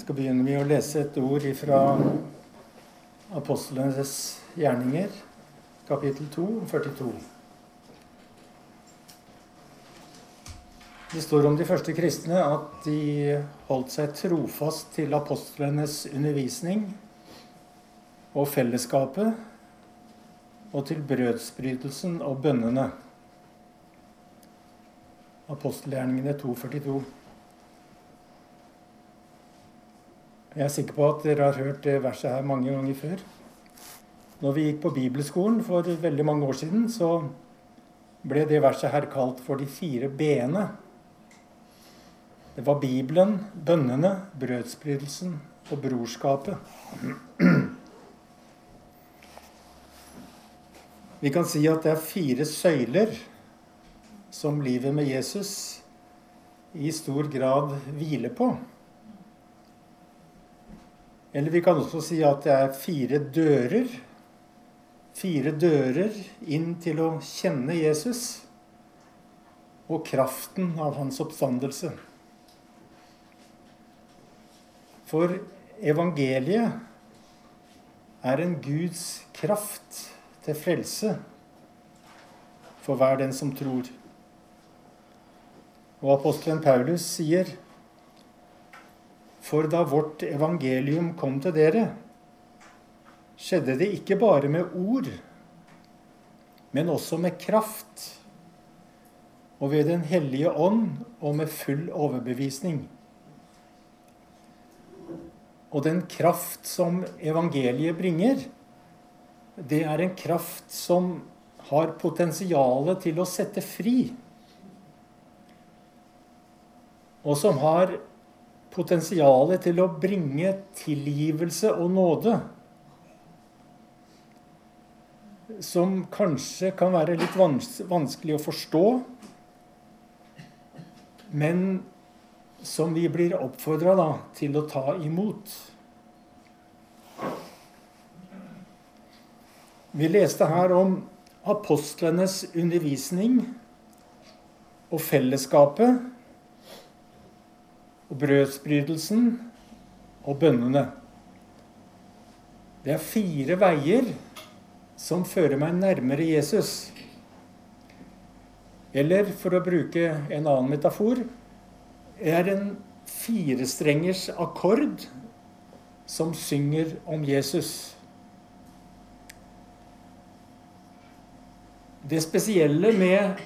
skal begynne med å lese et ord fra Apostlenes gjerninger, kapittel 2, 42. Det står om de første kristne at de holdt seg trofast til apostlenes undervisning og fellesskapet og til brødsbrytelsen og bønnene. Apostelgjerningene 242. Jeg er sikker på at dere har hørt det verset her mange ganger før. Når vi gikk på bibelskolen for veldig mange år siden, så ble det verset her kalt for de fire b-ene. Det var Bibelen, bønnene, brødspridelsen og brorskapet. Vi kan si at det er fire søyler som livet med Jesus i stor grad hviler på. Eller vi kan også si at det er fire dører. Fire dører inn til å kjenne Jesus og kraften av hans oppstandelse. For evangeliet er en Guds kraft til frelse for hver den som tror. Og apostelen Paulus sier for da vårt evangelium kom til dere, skjedde det ikke bare med ord, men også med kraft, og ved Den hellige ånd og med full overbevisning. Og den kraft som evangeliet bringer, det er en kraft som har potensialet til å sette fri. Og som har potensialet til å bringe tilgivelse og nåde. Som kanskje kan være litt vanskelig å forstå, men som vi blir oppfordra til å ta imot. Vi leste her om apostlenes undervisning og fellesskapet og brødsbrytelsen og bønnene. Det er fire veier som fører meg nærmere Jesus. Eller for å bruke en annen metafor er en firestrengers akkord som synger om Jesus. Det spesielle med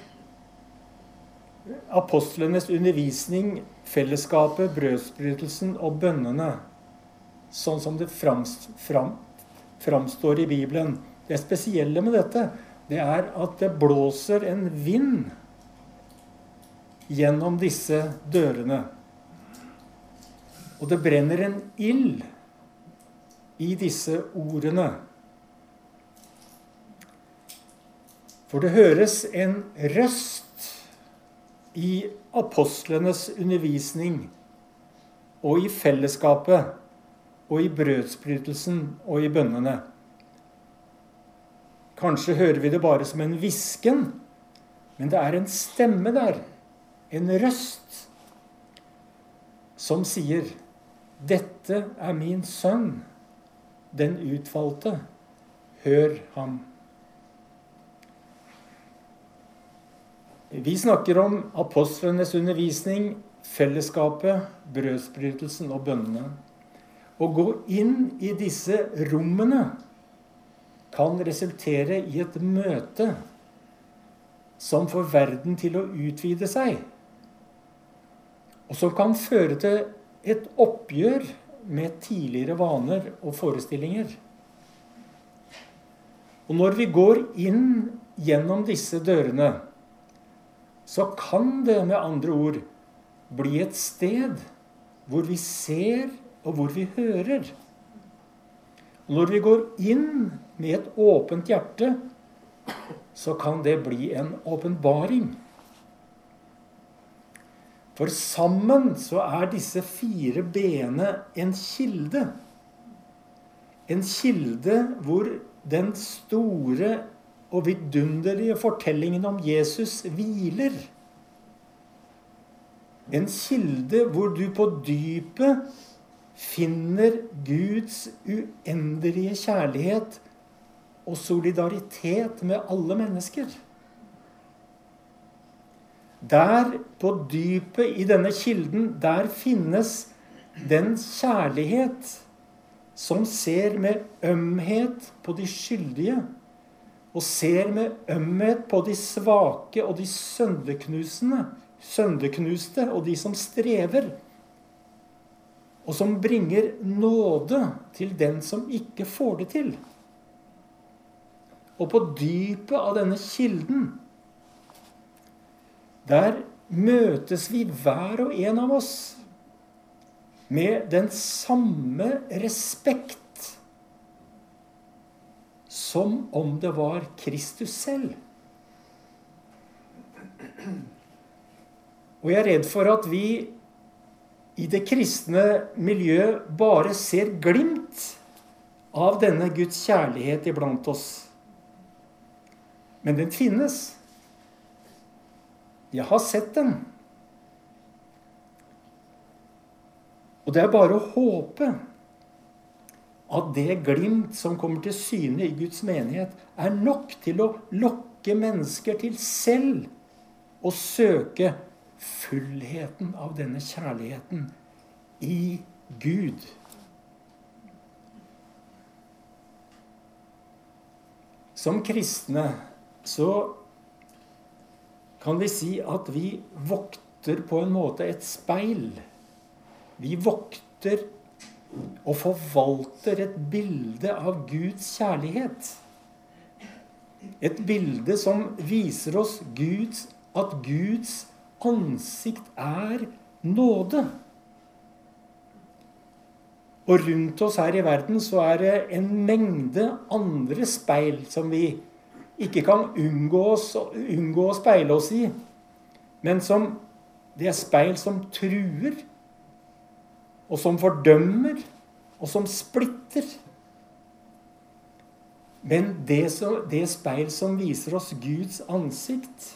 apostlenes undervisning fellesskapet, brødsbrytelsen og bønnene, sånn som det framst, fram, framstår i Bibelen. Det spesielle med dette, det er at det blåser en vind gjennom disse dørene. Og det brenner en ild i disse ordene. For det høres en røst i apostlenes undervisning og i fellesskapet og i brødsbrytelsen og i bønnene. Kanskje hører vi det bare som en hvisken, men det er en stemme der, en røst, som sier 'Dette er min sønn, den utvalgte. Hør ham'. Vi snakker om apostlenes undervisning, fellesskapet, brødsbrytelsen og bønnene. Å gå inn i disse rommene kan resultere i et møte som får verden til å utvide seg. Og som kan føre til et oppgjør med tidligere vaner og forestillinger. Og når vi går inn gjennom disse dørene, så kan det med andre ord bli et sted hvor vi ser, og hvor vi hører. Når vi går inn med et åpent hjerte, så kan det bli en åpenbaring. For sammen så er disse fire b-ene en kilde. En kilde hvor den store og vidunderlige fortellingen om Jesus hviler. En kilde hvor du på dypet finner Guds uendelige kjærlighet og solidaritet med alle mennesker. Der, på dypet i denne kilden, der finnes den kjærlighet som ser med ømhet på de skyldige, og ser med ømhet på de svake og de sønderknusende, sønderknuste og de som strever, og som bringer nåde til den som ikke får det til. Og på dypet av denne kilden der møtes vi hver og en av oss med den samme respekt som om det var Kristus selv. Og jeg er redd for at vi i det kristne miljøet bare ser glimt av denne Guds kjærlighet iblant oss. Men den finnes. Jeg har sett den. Og det er bare å håpe at det glimt som kommer til syne i Guds menighet, er nok til å lokke mennesker til selv å søke fullheten av denne kjærligheten i Gud. Som kristne så kan vi si at vi vokter på en måte et speil. Vi vokter og forvalter et bilde av Guds kjærlighet. Et bilde som viser oss Guds, at Guds ansikt er nåde. Og rundt oss her i verden så er det en mengde andre speil som vi ikke kan unngå, oss, unngå å speile oss i, men som det er speil som truer, og som fordømmer, og som splitter. Men det, så, det speil som viser oss Guds ansikt,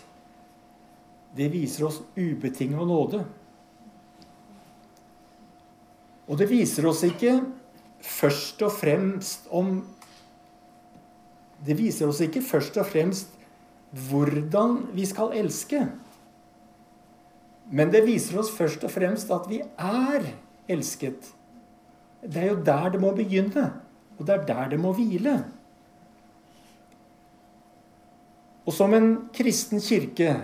det viser oss ubetinga nåde. Og det viser oss ikke først og fremst om det viser oss ikke først og fremst hvordan vi skal elske. Men det viser oss først og fremst at vi er elsket. Det er jo der det må begynne, og det er der det må hvile. Og som en kristen kirke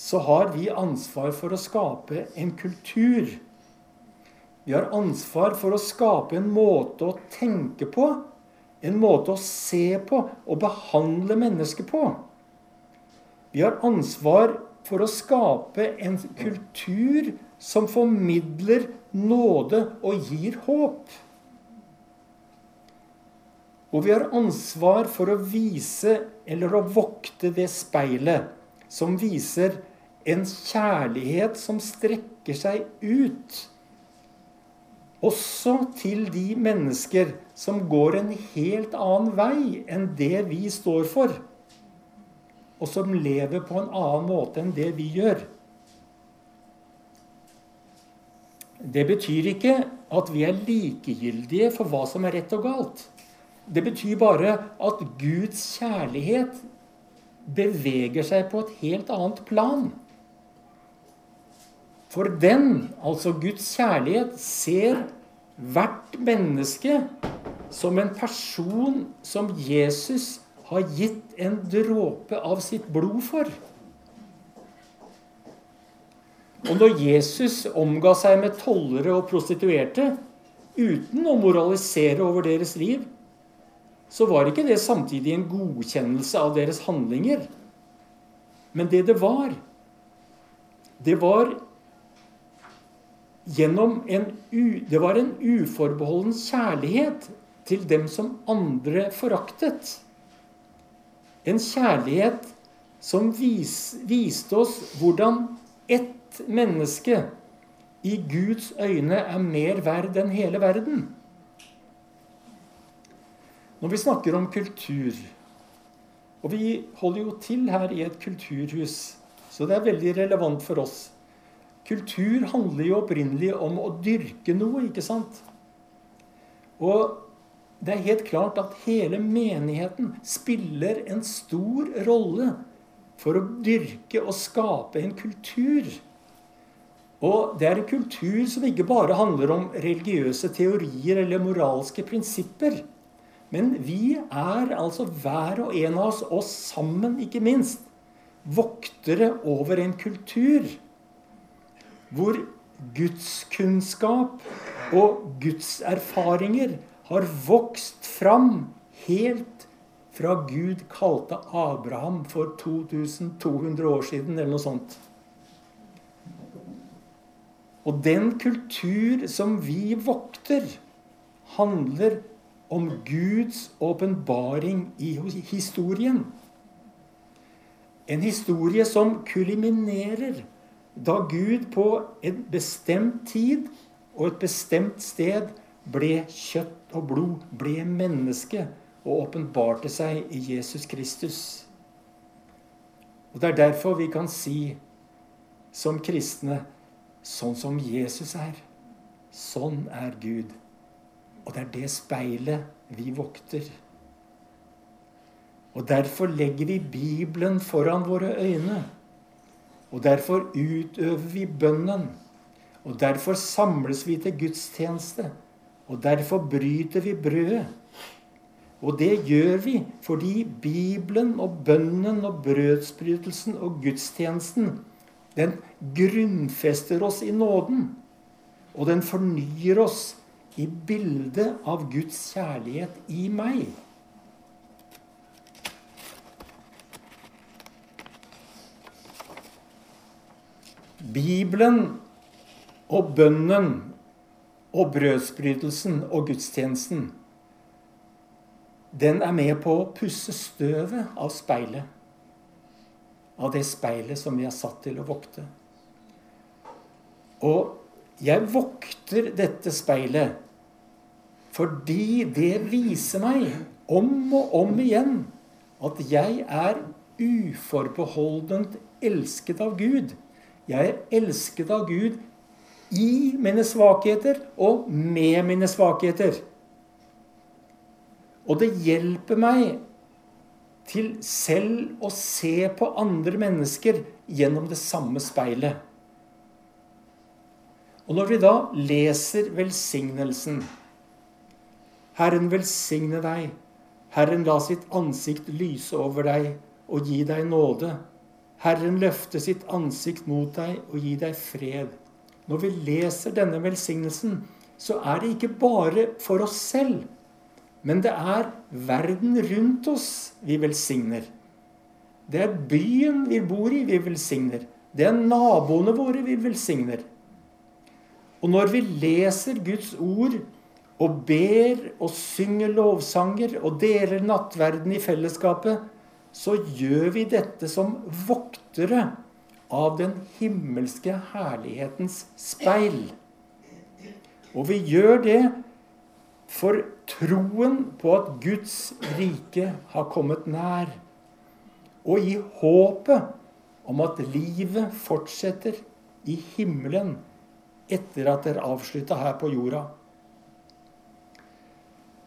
så har vi ansvar for å skape en kultur. Vi har ansvar for å skape en måte å tenke på en måte å se på og behandle mennesker på. Vi har ansvar for å skape en kultur som formidler nåde og gir håp. Og vi har ansvar for å vise eller å vokte det speilet som viser en kjærlighet som strekker seg ut også til de mennesker som går en helt annen vei enn det vi står for. Og som lever på en annen måte enn det vi gjør. Det betyr ikke at vi er likegyldige for hva som er rett og galt. Det betyr bare at Guds kjærlighet beveger seg på et helt annet plan. For den, altså Guds kjærlighet, ser hvert menneske som en person som Jesus har gitt en dråpe av sitt blod for. Og når Jesus omga seg med tollere og prostituerte uten å moralisere over deres liv, så var ikke det samtidig en godkjennelse av deres handlinger. Men det det var, det var gjennom en Det var en uforbeholden kjærlighet til dem som andre foraktet. En kjærlighet som vis, viste oss hvordan ett menneske i Guds øyne er mer verd enn hele verden. Når vi snakker om kultur Og vi holder jo til her i et kulturhus, så det er veldig relevant for oss. Kultur handler jo opprinnelig om å dyrke noe, ikke sant? Og det er helt klart at hele menigheten spiller en stor rolle for å dyrke og skape en kultur. Og det er en kultur som ikke bare handler om religiøse teorier eller moralske prinsipper. Men vi er altså hver og en av oss, oss sammen ikke minst, voktere over en kultur hvor gudskunnskap og gudserfaringer har vokst fram helt fra Gud kalte Abraham for 2200 år siden, eller noe sånt. Og den kultur som vi vokter, handler om Guds åpenbaring i historien. En historie som kuliminerer da Gud på en bestemt tid og et bestemt sted ble kjøtt og blod, ble menneske og åpenbarte seg i Jesus Kristus. Og Det er derfor vi kan si som kristne sånn som Jesus er, sånn er Gud. Og det er det speilet vi vokter. Og derfor legger vi Bibelen foran våre øyne. Og derfor utøver vi bønnen. Og derfor samles vi til gudstjeneste. Og derfor bryter vi brødet. Og det gjør vi fordi Bibelen og bønnen og brødsbrytelsen og gudstjenesten den grunnfester oss i nåden. Og den fornyer oss i bildet av Guds kjærlighet i meg. Bibelen og bønnen og brødsbrytelsen og gudstjenesten, den er med på å pusse støvet av speilet. Av det speilet som vi er satt til å vokte. Og jeg vokter dette speilet fordi det viser meg om og om igjen at jeg er uforbeholdent elsket av Gud. Jeg er elsket av Gud i mine svakheter og med mine svakheter. Og det hjelper meg til selv å se på andre mennesker gjennom det samme speilet. Og når vi da leser velsignelsen Herren velsigne deg. Herren la sitt ansikt lyse over deg og gi deg nåde. Herren løfte sitt ansikt mot deg og gi deg fred. Når vi leser denne velsignelsen, så er det ikke bare for oss selv, men det er verden rundt oss vi velsigner. Det er byen vi bor i, vi velsigner. Det er naboene våre vi velsigner. Og når vi leser Guds ord og ber og synger lovsanger og deler nattverden i fellesskapet, så gjør vi dette som voktere av den himmelske herlighetens speil. Og vi gjør det for troen på at Guds rike har kommet nær. Og i håpet om at livet fortsetter i himmelen etter at det er avslutta her på jorda.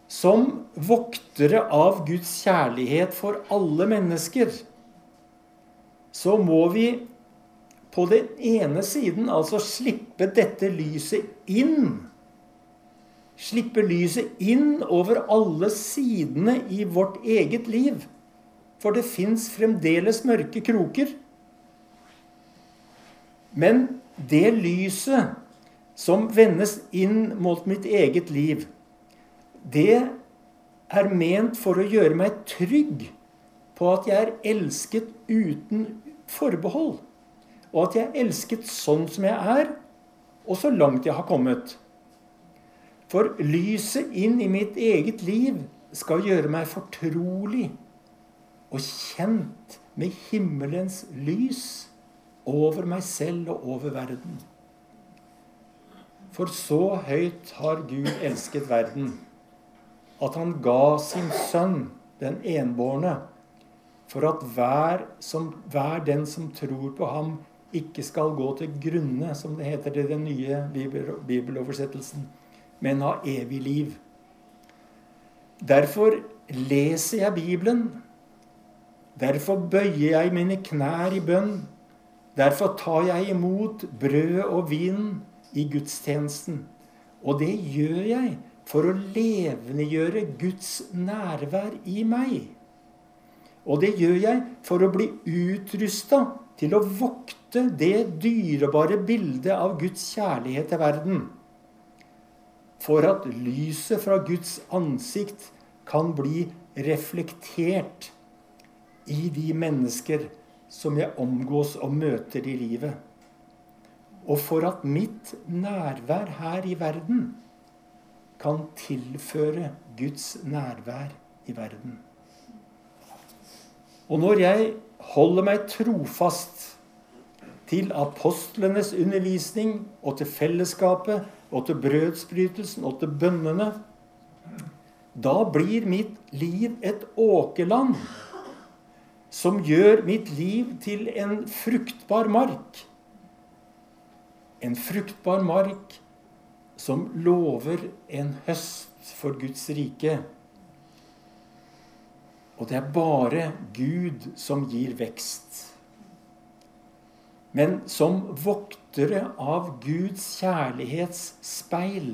Som voktere av Guds kjærlighet for alle mennesker, så må vi på den ene siden altså slippe dette lyset inn. Slippe lyset inn over alle sidene i vårt eget liv. For det fins fremdeles mørke kroker. Men det lyset som vendes inn mot mitt eget liv, det er ment for å gjøre meg trygg på at jeg er elsket uten forbehold. Og at jeg er elsket sånn som jeg er, og så langt jeg har kommet. For lyset inn i mitt eget liv skal gjøre meg fortrolig og kjent med himmelens lys over meg selv og over verden. For så høyt har Gud elsket verden at han ga sin sønn, den enbårne, for at hver, som, hver den som tror på ham, ikke skal gå til grunne, som det heter i den nye bibeloversettelsen, men ha evig liv. Derfor leser jeg Bibelen. Derfor bøyer jeg mine knær i bønn. Derfor tar jeg imot brød og vin i gudstjenesten. Og det gjør jeg for å levendegjøre Guds nærvær i meg. Og det gjør jeg for å bli utrusta til å vokte det dyrebare bildet av Guds kjærlighet til verden. For at lyset fra Guds ansikt kan bli reflektert i de mennesker som jeg omgås og møter i livet. Og for at mitt nærvær her i verden kan tilføre Guds nærvær i verden. Og når jeg holder meg trofast til apostlenes undervisning og til fellesskapet og til brødsbrytelsen og til bønnene, da blir mitt liv et åkerland som gjør mitt liv til en fruktbar mark. En fruktbar mark som lover en høst for Guds rike. Og det er bare Gud som gir vekst. Men som voktere av Guds kjærlighetsspeil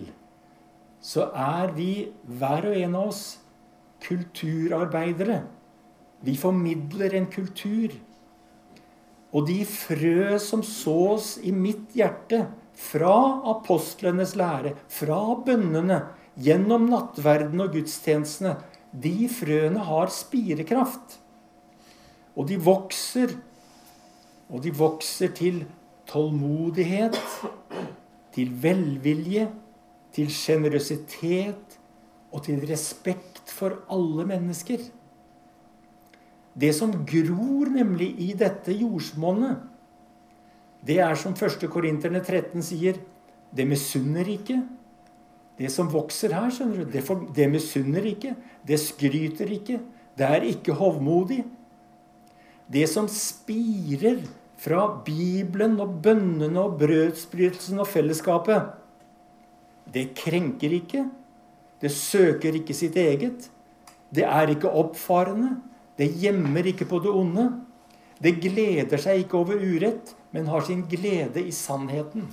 så er vi, hver og en av oss, kulturarbeidere. Vi formidler en kultur. Og de frø som sås i mitt hjerte, fra apostlenes lære, fra bønnene, gjennom nattverden og gudstjenestene, de frøene har spirekraft. Og de vokser. Og de vokser til tålmodighet, til velvilje, til sjenerøsitet og til respekt for alle mennesker. Det som gror nemlig i dette jordsmonnet, det er som 1. Korinterne 13 sier, det misunner ikke. Det som vokser her, skjønner du, det, for, det misunner ikke. Det skryter ikke. Det er ikke hovmodig. Det som spirer fra Bibelen og bønnene og brødsbrytelsen og fellesskapet, det krenker ikke. Det søker ikke sitt eget. Det er ikke oppfarende. Det gjemmer ikke på det onde. Det gleder seg ikke over urett, men har sin glede i sannheten.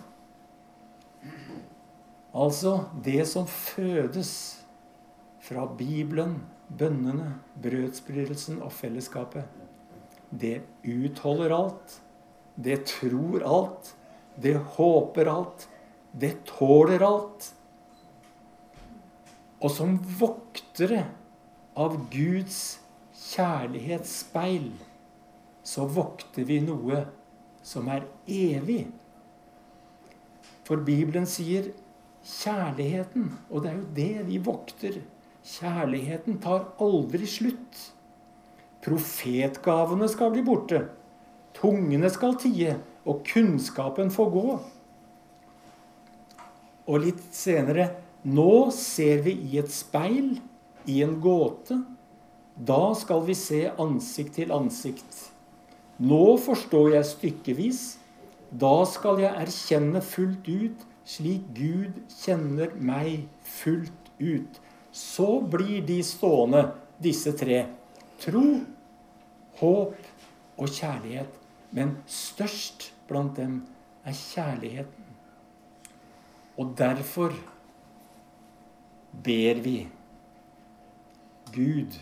Altså det som fødes fra Bibelen, bønnene, brødsbrytelsen og fellesskapet. Det utholder alt. Det tror alt. Det håper alt. Det tåler alt. Og som voktere av Guds kjærlighetsspeil, så vokter vi noe som er evig. For Bibelen sier kjærligheten, og det er jo det vi vokter. Kjærligheten tar aldri slutt. Profetgavene skal bli borte. Tungene skal tie, og kunnskapen får gå. Og litt senere Nå ser vi i et speil, i en gåte. Da skal vi se ansikt til ansikt. Nå forstår jeg stykkevis. Da skal jeg erkjenne fullt ut, slik Gud kjenner meg fullt ut. Så blir de stående, disse tre. Tro, håp og kjærlighet. Men størst blant dem er kjærligheten. Og derfor ber vi Gud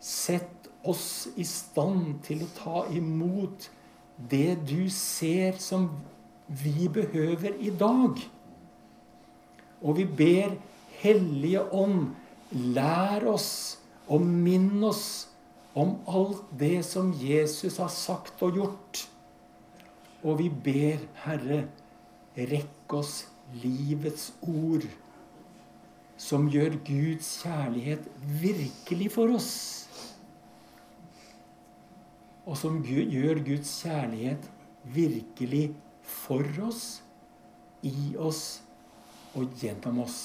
Sett oss i stand til å ta imot det du ser som vi behøver i dag. Og vi ber Hellige Ånd, lær oss og minn oss om alt det som Jesus har sagt og gjort. Og vi ber, Herre, rekk oss livets ord, som gjør Guds kjærlighet virkelig for oss og som gjør Guds kjærlighet virkelig for oss, i oss og gjennom oss.